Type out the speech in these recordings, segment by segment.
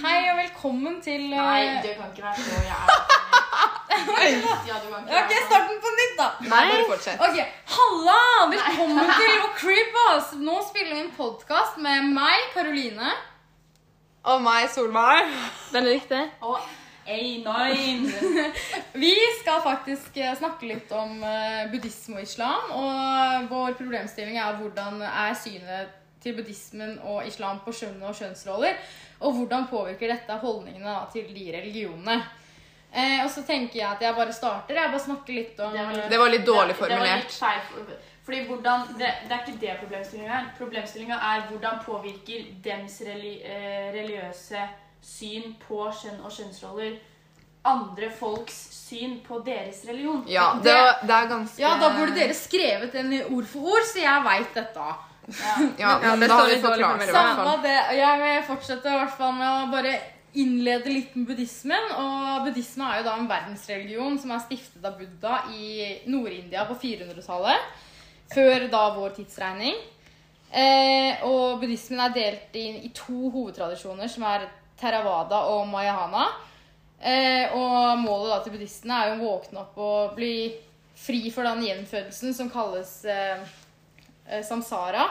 Hei og velkommen til uh... Nei, det kan ikke være så jævlig. Ja, du kan ikke Ok, være start den på nytt, da. Nei, bare fortsett. Ok, Halla! Velkommen til å creep us. Nå spiller vi en podkast med meg, Karoline. Og meg, Solveig. riktig. Og A9. Vi skal faktisk eh, snakke litt om eh, buddhisme og islam. Og vår problemstilling er hvordan er synet til buddhismen og islam på skjønn og skjønnsroller. Og hvordan påvirker dette holdningene da, til de religionene. Eh, og så tenker jeg at jeg bare starter. Jeg bare snakker litt om Det var litt- Det var litt dårlig formulert. Det var litt feil. for- Fordi hvordan, det, det er ikke det problemstillinga er. Problemstillinga er hvordan påvirker dems reli, eh, religiøse syn på kjønn og kjønnsroller andre folks syn på deres religion. Ja, det, det er ganske Ja, da burde dere skrevet den ord for ord, så jeg veit dette. Ja. Ja, men, men det da står har vi forklart det. i hvert fall. Samme det. Jeg vil fortsette i hvert fall med å bare innlede litt med buddhismen. Og buddhisme er jo da en verdensreligion som er stiftet av Buddha i Nord-India på 400-tallet. Før da vår tidsregning. Eh, og buddhismen er delt inn i to hovedtradisjoner, som er Theravada og Mayahana. Eh, og målet da til buddhistene er jo å våkne opp og bli fri for den gjenfødelsen som kalles eh, samsara.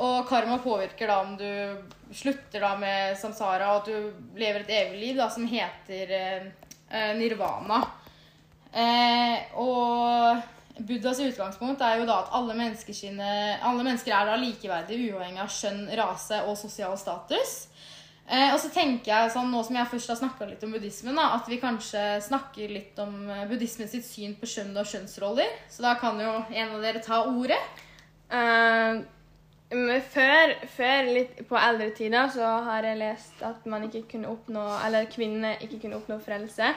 Og karma påvirker da om du slutter da med samsara, og at du lever et evig liv da, som heter eh, eh, nirvana. Eh, og Buddhas utgangspunkt er jo da at alle alle mennesker er da likeverdige, uavhengig av skjønn, rase og sosial status. Eh, og så tenker jeg, sånn, Nå som jeg først har snakka litt om buddhismen, da, at vi kanskje snakker litt om buddhismens buddhismen sitt syn på skjønn og skjønnsroller. Så da kan jo en av dere ta ordet. Men før, før, litt på eldre tider, så har jeg lest at man ikke kunne oppnå, eller kvinner ikke kunne oppnå frelse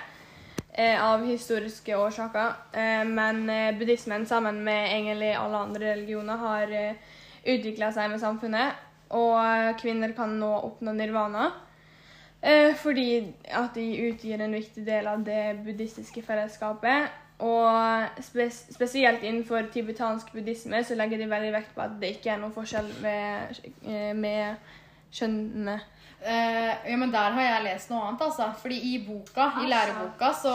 uh, av historiske årsaker. Uh, men buddhismen, sammen med egentlig alle andre religioner, har uh, utvikla seg med samfunnet. Og kvinner kan nå oppnå nirvana. Fordi at de utgjør en viktig del av det buddhistiske fellesskapet. Og spes spesielt innenfor tibetansk buddhisme så legger de veldig vekt på at det ikke er noen forskjell med, eh, med kjønnene. Uh, ja, men der har jeg lest noe annet, altså. Fordi i boka, i Altså. læreboka, så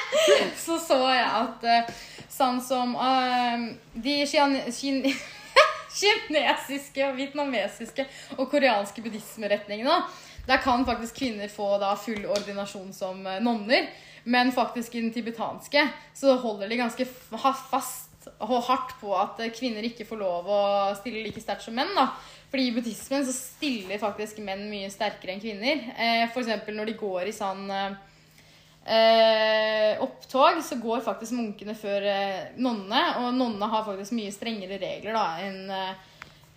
så, så jeg at uh, sånn som uh, de kinesiske, vietnamesiske og koreanske buddhismeretningene, der kan faktisk kvinner få da full ordinasjon som nonner. Men faktisk i den tibetanske så holder de ganske fast og hardt på at eh, kvinner ikke får lov å stille like sterkt som menn. da. Fordi i buddhismen så stiller faktisk menn mye sterkere enn kvinner. Eh, eksempel når de går i sånn eh, eh, opptog, så går faktisk munkene før eh, nonnene. Og nonnene har faktisk mye strengere regler da enn eh,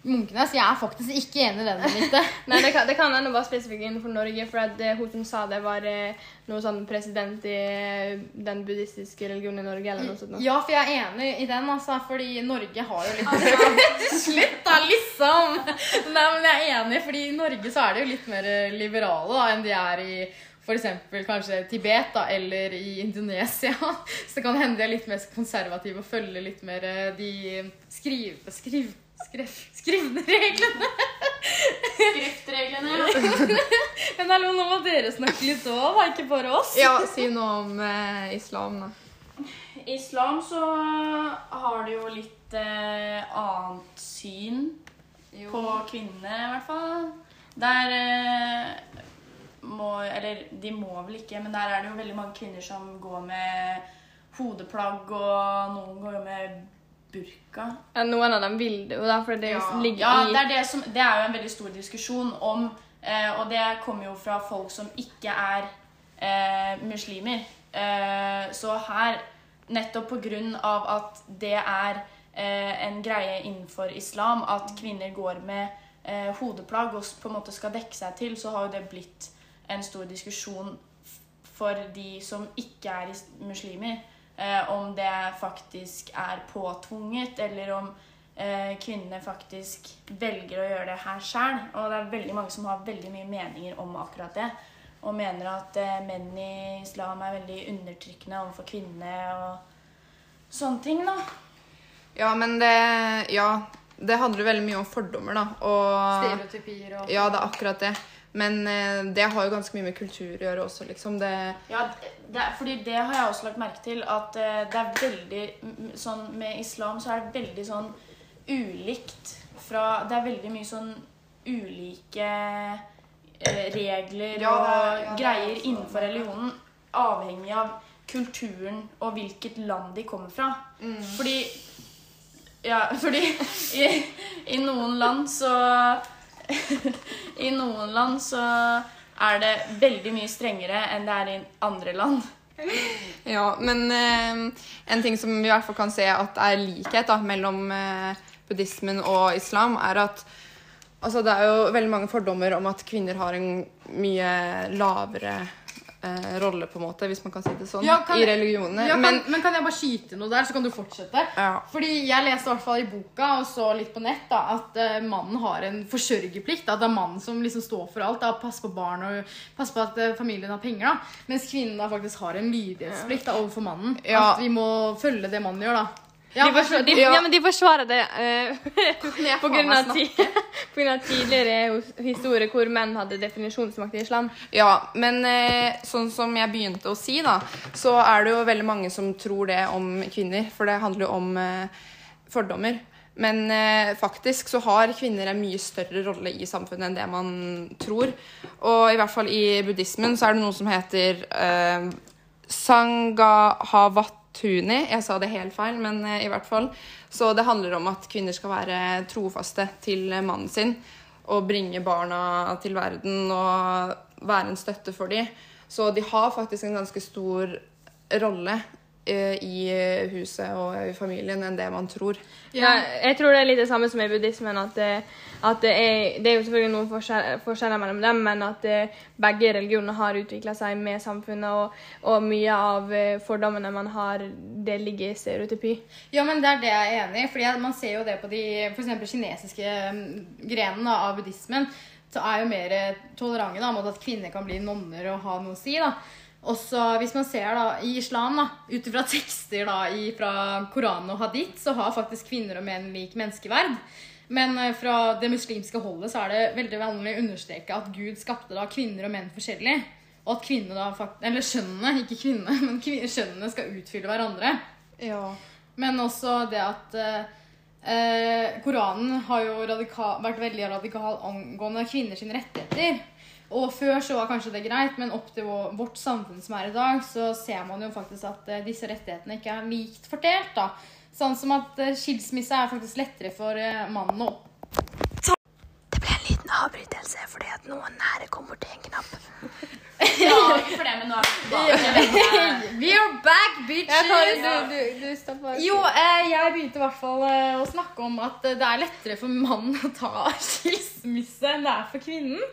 munkene. Så jeg er faktisk ikke enig i den. Nei, det kan, det kan ende bare spesifikt innenfor Norge, for at eh, hun som sa det, var eh, noe sånn president i eh, den buddhistiske religionen i Norge, eller noe sånt. Ja, for jeg er enig i den, altså. Fordi Norge har jo litt Slutt, da, liksom! Nei, men jeg er enig, fordi i Norge så er de jo litt mer liberale da, enn de er i f.eks. kanskje Tibet da, eller i Indonesia. Så det kan hende de er litt mer konservative og følger litt mer de skrive, skriv Skrev, skrivne reglene. Skriftreglene. Men hallo, nå må dere snakke litt òg, da. Ikke bare oss. Ja, si noe om eh, islam, da. I islam så har de jo litt eh, annet syn på kvinnene, i hvert fall. Der eh, må Eller de må vel ikke, men der er det jo veldig mange kvinner som går med hodeplagg, og noen går med burka. Ja, noen av dem vil det jo, da, for det ligger Ja, i det er, det, som, det er jo en veldig stor diskusjon om eh, Og det kommer jo fra folk som ikke er eh, muslimer. Eh, så her, nettopp på grunn av at det er eh, en greie innenfor islam at kvinner går med eh, hodeplagg og på en måte skal dekke seg til, så har jo det blitt en stor diskusjon for de som ikke er muslimer. Eh, om det faktisk er påtvunget, eller om eh, kvinnene faktisk velger å gjøre det her sjøl. Og det er veldig mange som har veldig mye meninger om akkurat det. Og mener at eh, menn i islam er veldig undertrykkende overfor kvinnene og sånne ting, da. Ja, men det Ja, det handler veldig mye om fordommer, da. Og Stereotypier og Ja, det er akkurat det. Men eh, det har jo ganske mye med kultur å gjøre også, liksom. Det, Ja, det, fordi det har jeg også lagt merke til. At eh, det er veldig sånn Med islam så er det veldig sånn ulikt fra Det er veldig mye sånn ulike eh, regler Ja, og det ja, er greier også- innenfor religionen. Avhengig av kulturen og hvilket land de kommer fra. Fordi Ja, fordi i, i noen land så I noen land så er det veldig mye strengere enn det er i andre land. Ja, men eh, en ting som vi i hvert fall kan se at er likhet da, mellom eh, buddhismen og islam, er at altså, det er jo veldig mange fordommer om at kvinner har en mye lavere eh, rolle, på en måte, hvis man kan si det sånn, Ja, i religionene. Ja, kan, men men, kan jeg bare skyte noe der, så kan du fortsette? ja, Fordi jeg leste i hvert fall i boka og så litt på nett da, at uh, mannen har en forsørgerplikt. At det er mannen som liksom står for alt. Da, Passer på barn og passer på at uh, familien har penger. da. Mens kvinnen da faktisk har en lydighetsplikt da, overfor mannen. At vi må følge det mannen gjør, da. Ja, de, forsvarer, de, Ja. men de forsvarer det uh, på grunn av, ti, på grunn av tidligere historie hvor menn hadde definisjonsmakt i islam. Ja, men uh, sånn som jeg begynte å si, da, så er det jo veldig mange som tror det om kvinner. For det handler jo om uh, fordommer. Men eh, faktisk så har kvinner en mye større rolle i samfunnet enn det man tror. Og i hvert fall i buddhismen så er det noe som heter eh, Sangahavatuni. Jeg sa det helt feil, men eh, i hvert fall. Så det handler om at kvinner skal være trofaste til mannen sin. Og bringe barna til verden og være en støtte for dem. Så de har faktisk en ganske stor rolle eh, i huset og i familien enn det man tror. Ja, jeg tror det er litt det samme som i buddhismen. At, det- at det, er, det er jo selvfølgelig noen forskjell, forskjeller mellom dem, men at eh, begge religioner har utvikla seg med samfunnet, og, og mye av eh, fordommene man har, det ligger i stereotypi. Ja, men det er det jeg er enig i. fordi Man ser jo det på de eksempel kinesiske mm, grenene av buddhismen. Så er jo mer tolerante mot at kvinner kan bli nonner og ha noe å si. da. Også hvis man ser da, i islam, da, ut ifra tekster da, i, fra Koranen og hadith, så har faktisk kvinner og menn lik menneskeverd. Men eh, fra det muslimske holdet så er det veldig vanlig å understreke at Gud skapte da kvinner og menn forskjellig. Og at kvinnene da fakt Eller skjønnene, ikke kvinnene, men skjønnene skal utfylle hverandre. Ja. Men også det at eh, eh, Koranen har jo vært veldig radikal angående kvinners rettigheter. Og før så var kanskje det greit, men opp til vårt samfunn som er i dag, så ser man jo faktisk at eh, disse rettighetene ikke er likt fordelt. da. Sånn som at eh, skilsmisse er faktisk lettere for eh, mannen å Det ble en liten avbrytelse fordi at noen nære kom borti en knapp. ja, ikke for det, men nå er vi tilbake. We're back, bitches! du, du, du stopper. Jo, eh, jeg begynte i hvert fall å snakke om at det er lettere for mannen å ta skilsmisse enn det er for kvinnen.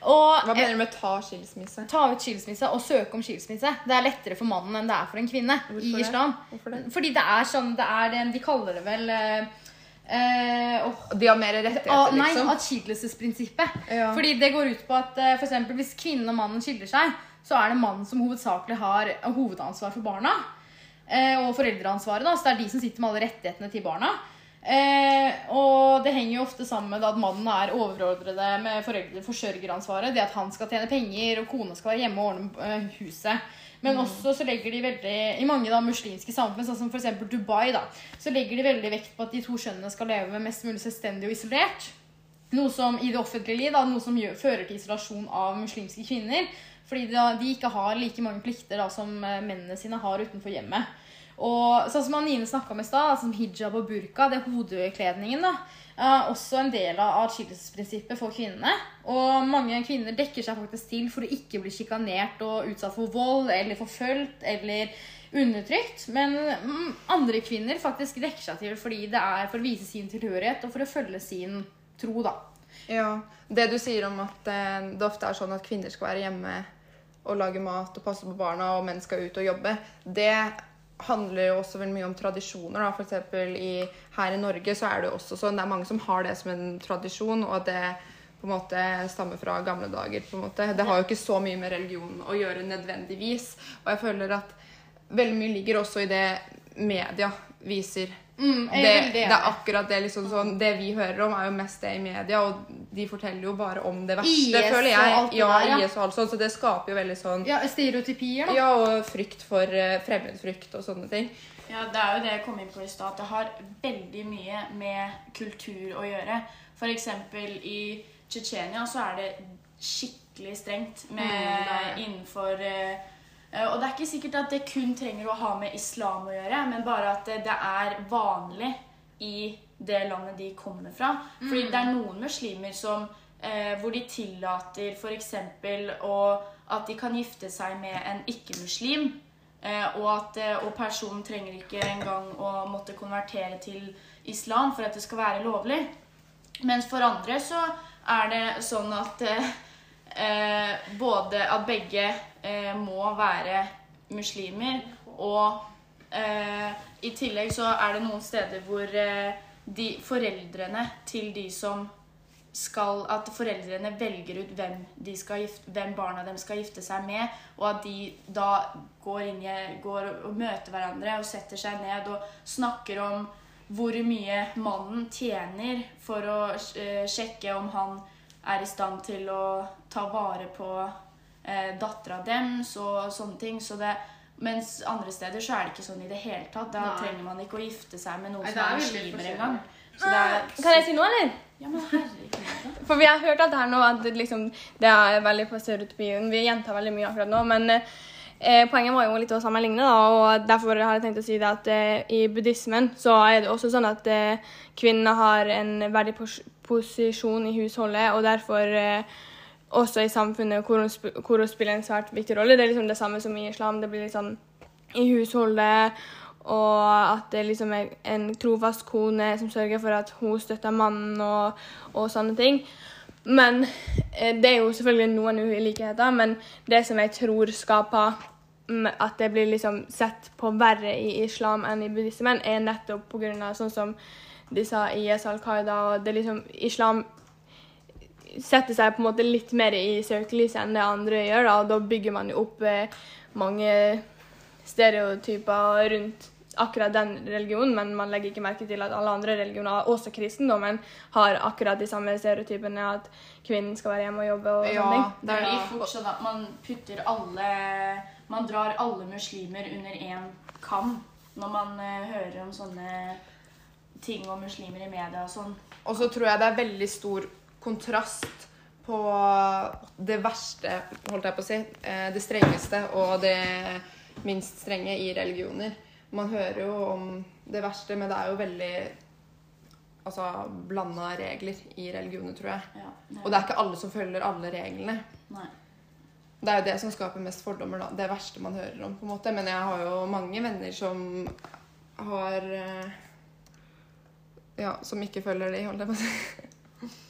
Og Hva mener du med ta skilsmisse? ta ut skilsmisse og søke om skilsmisse. Det er lettere for mannen enn det er for en kvinne Hvorfor i det? Hvorfor det? Fordi det er sånn det er, De kaller det vel eh, eh, De har mer rettigheter, ah, Nei, liksom? atskillelsesprinsippet. Ja. Fordi det går ut på at eh, for eksempel, hvis kvinnen og mannen skiller seg, så er det mannen som hovedsakelig har hovedansvar for barna. Eh, og foreldreansvaret. da, Så det er de som sitter med alle rettighetene til barna. Eh, og det henger jo ofte sammen med at mannen er overordrede med foreldre forsørgeransvaret. Det at han skal tjene penger, og kona skal være hjemme og ordne eh, huset. Men også så legger de veldig I mange da muslimske samfunn, sånn som f.eks. Dubai, da, så legger de veldig vekt på at de to kjønnene skal leve mest mulig selvstendig og isolert. Noe som i det offentlige liv, da, noe som gjør, fører til isolasjon av muslimske kvinner. Fordi da, de ikke har like mange plikter da, som eh, mennene sine har utenfor hjemmet. Og sånn som Anine snakka om i stad, altså hijab og burka, det er hodekledningen, da, er også en del av atskillelsesprinsippet for kvinnene. Og mange kvinner dekker seg faktisk til for å ikke bli sjikanert og utsatt for vold eller forfulgt eller undertrykt. Men mm, andre kvinner faktisk dekker seg til fordi det er for å vise sin tilhørighet og for å følge sin tro, da. Ja, Det du sier om at eh, det ofte er sånn at kvinner skal være hjemme og lage mat og passe på barna, og menn skal ut og jobbe, det handler jo også veldig mye om tradisjoner. Da. Eksempel i, her i Norge så er det jo også sånn, det er mange som har det som en tradisjon, og at det på en måte stammer fra gamle dager. på en måte. Det har jo ikke så mye med religion å gjøre nødvendigvis. Og jeg føler at veldig mye ligger også i det media viser Mm, det, det er akkurat det liksom sånn Det vi hører om, er jo mest det i media, og de forteller jo bare om det verste, IS føler jeg. ja, der, ja. IS og alt sånt, så det skaper jo veldig sånn Ja, stereotypier, da. Ja, og frykt for uh, fremmedfrykt og sånne ting. Ja, Det er jo det jeg kom inn på i stad. Det har veldig mye med kultur å gjøre. F.eks. i Tsjetsjenia så er det skikkelig strengt med, Mm, er innenfor eh, Og det er ikke sikkert at det kun trenger å ha med islam å gjøre, men bare at det, er vanlig i det landet de kommer fra. Fordi det er noen muslimer som eh, hvor de tillater f.eks. at de kan gifte seg med en ikke-muslim. Eh, og, at, eh, og personen trenger ikke engang å måtte konvertere til islam for at det skal være lovlig. Mens for andre så er det sånn at eh, eh, både at begge eh, må være muslimer, og eh, i tillegg så er det noen steder hvor eh, de foreldrene til de som skal At foreldrene velger ut hvem, gifte, hvem barna dem skal gifte seg med, og at de da går, inn går og møter hverandre og setter seg ned og snakker om hvor mye mannen tjener for å eh, sjekke om han er i stand til å ta vare på eh, dattera deres og sånne ting. Så det, mens andre steder så er det ikke sånn i det hele tatt. Da Nei. trenger man ikke å gifte seg med noen Nei, som det er er muslimer engang. Er Kan jeg si noe, eller? Ja, men herregud. For vi har hørt alt det her nå, at det liksom, det er veldig på stereotypien. Vi gjentar veldig mye akkurat nå, men eh, poenget var jo litt å sammenligne, da, og derfor har jeg tenkt å si det at eh, i buddhismen så er det også sånn at eh, kvinner har en verdig pos posisjon i husholdet, og derfor eh, også i samfunnet hvor hun, hvor hun spiller en svært viktig rolle. Det er liksom det samme som i islam. Det blir sånn i husholdet, og at det liksom er en trofast kone som sørger for at hun støtter mannen og, og sånne ting. Men eh, det er jo selvfølgelig noen ulikheter, men det som jeg tror skaper at det blir liksom sett på verre i islam enn i buddhismen, er nettopp pga. sånn som de sa IS Al Qaida, og det liksom Islam setter seg på en måte litt mer i søkelyset enn det andre gjør, da, da bygger man jo opp eh, mange stereotyper rundt akkurat den religionen, men man legger ikke merke til at alle andre religioner, også kristendommen, har akkurat de samme stereotypene at kvinnen skal være hjemme og jobbe og Ja, sånne ting. Det blir fort sånn at man putter alle Man drar alle muslimer under én kam når man eh, hører om sånne ting om muslimer i media og sånn. Og så tror jeg det er veldig stor kontrast på det verste, holdt jeg på å si, eh, det strengeste og det minst strenge i religioner. Man hører jo om det verste, men det er jo veldig altså, blanda regler i religioner, tror jeg. Ja, det, Og det er ikke alle som følger alle reglene. Nei. Det er jo det som skaper mest fordommer, da. Det verste man hører om, på en måte. Men jeg har jo mange venner som har eh, Ja, som ikke følger de, holdt jeg på å si.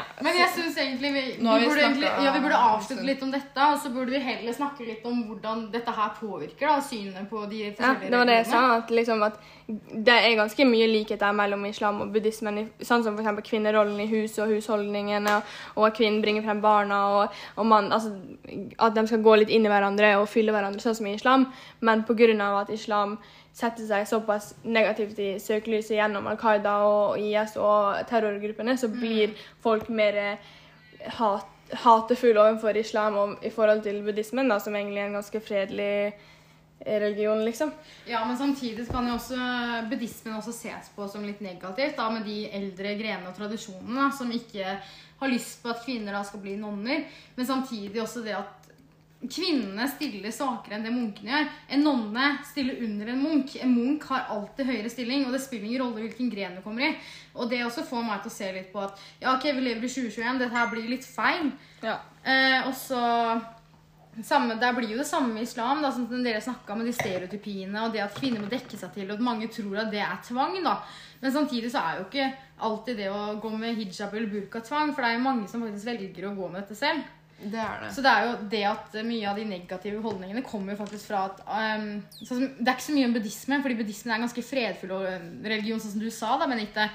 ja. Men jeg syns egentlig vi, vi, vi burde egentlig, ja, vi burde avslutte litt om dette, og så burde vi heller snakke litt om hvordan dette her påvirker da, synet på de Ja, det var det jeg sa. At, liksom, at det er ganske mye likheter mellom islam og buddhismen. Sånn som f.eks. kvinnerollen i huset og husholdningene, og at kvinnen bringer frem barna, og, og man, altså, At de skal gå litt inn i hverandre og fylle hverandre, sånn som i islam. Men pga. at islam setter seg såpass negativt i søkelyset gjennom Al Qaida og IS og terrorgruppene, så blir folk mer eh, hat, hatefulle overfor islam og, i forhold til buddhismen, da, som egentlig er en ganske fredelig religion, liksom. Ja, men samtidig kan jo også buddhismen også ses på som litt negativt, da, med de eldre grenene og tradisjonene som ikke har lyst på at kvinner da skal bli nonner. Men samtidig også det at kvinnene stiller svakere enn det munkene gjør. En nonne stiller under en munk. En munk har alltid høyere stilling, og det spiller ingen rolle hvilken gren du kommer i. Og det også får meg til å se litt på at ja, ok, vi lever i 2021, dette her blir litt feil. Ja. Eh, og så samme, det blir jo det samme med islam, da, som dere snakka med de stereotypiene og det at kvinner må dekke seg til, og at mange tror at det er tvang. da. Men samtidig så er jo ikke alltid det å gå med hijab eller burka tvang, for det er jo mange som faktisk velger å gå med dette selv. Det er det. Så det er jo det at mye av de negative holdningene kommer faktisk fra at um, sånn Det er ikke så mye om buddhisme, fordi buddhismen er en ganske fredfull religion, sånn som du sa, da, Benite.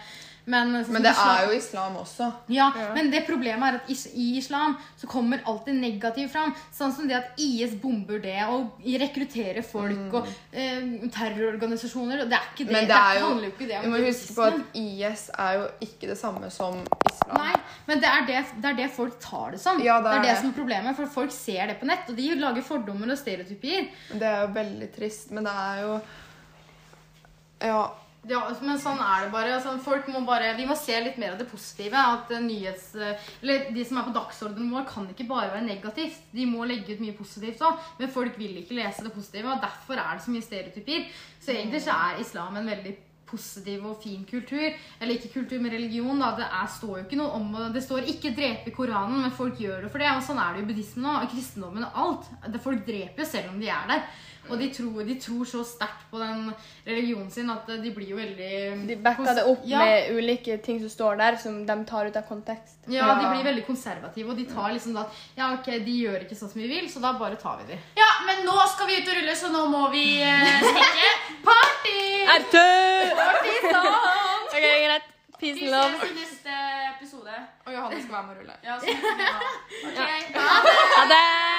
Men, sånn Men det islam- er jo islam også. ja, men det problemet er at is i islam så kommer alt det negative fram. Sånn som det at IS bomber det og rekrutterer folk og eh, terrororganisasjoner. og Det er ikke det. Mm. Men det det er jo ikke det Vi må huske på at. IS er jo ikke det samme som islam. Nei, men det er det, det er det folk tar det som. Ja, det det, er er det det. som er problemet, for folk ser det på nett, og de lager fordommer og stereotypier. Det er jo veldig trist, men det er jo Ja. Ja, men sånn er det bare. Altså, folk må bare. Vi må se litt mer av det positive. At eh, nyhets... Eller de som er på dagsordenen vår, kan ikke bare være negativt. De må legge ut mye positivt òg. Men folk vil ikke lese det positive, og derfor er det så mye stereotypier. Så egentlig så er islam en veldig positiv og fin kultur. Eller ikke kultur, men religion. da, Det er, står jo ikke noe om Det står ikke 'drepe Koranen', men folk gjør det for det. Og sånn er det jo i buddhismen og kristendommen og alt. Det, folk dreper jo selv om de er der. Og de tror, de tror så sterkt på den religionen sin at de blir jo veldig De backa det opp Ja. med ulike ting som står der, som de tar ut av kontekst. Ja, Ja. de blir veldig konservative, og de tar liksom da Ja, ok, de gjør ikke sånn som vi vil, så da bare tar vi dem. Ja, men nå skal vi ut og rulle, så nå må vi eh, stikke. Party! Arthur! OK, greit. Peace and love. i neste episode. Og Johanne skal være med og rulle. Ja, så, ja. Okay. Ha det!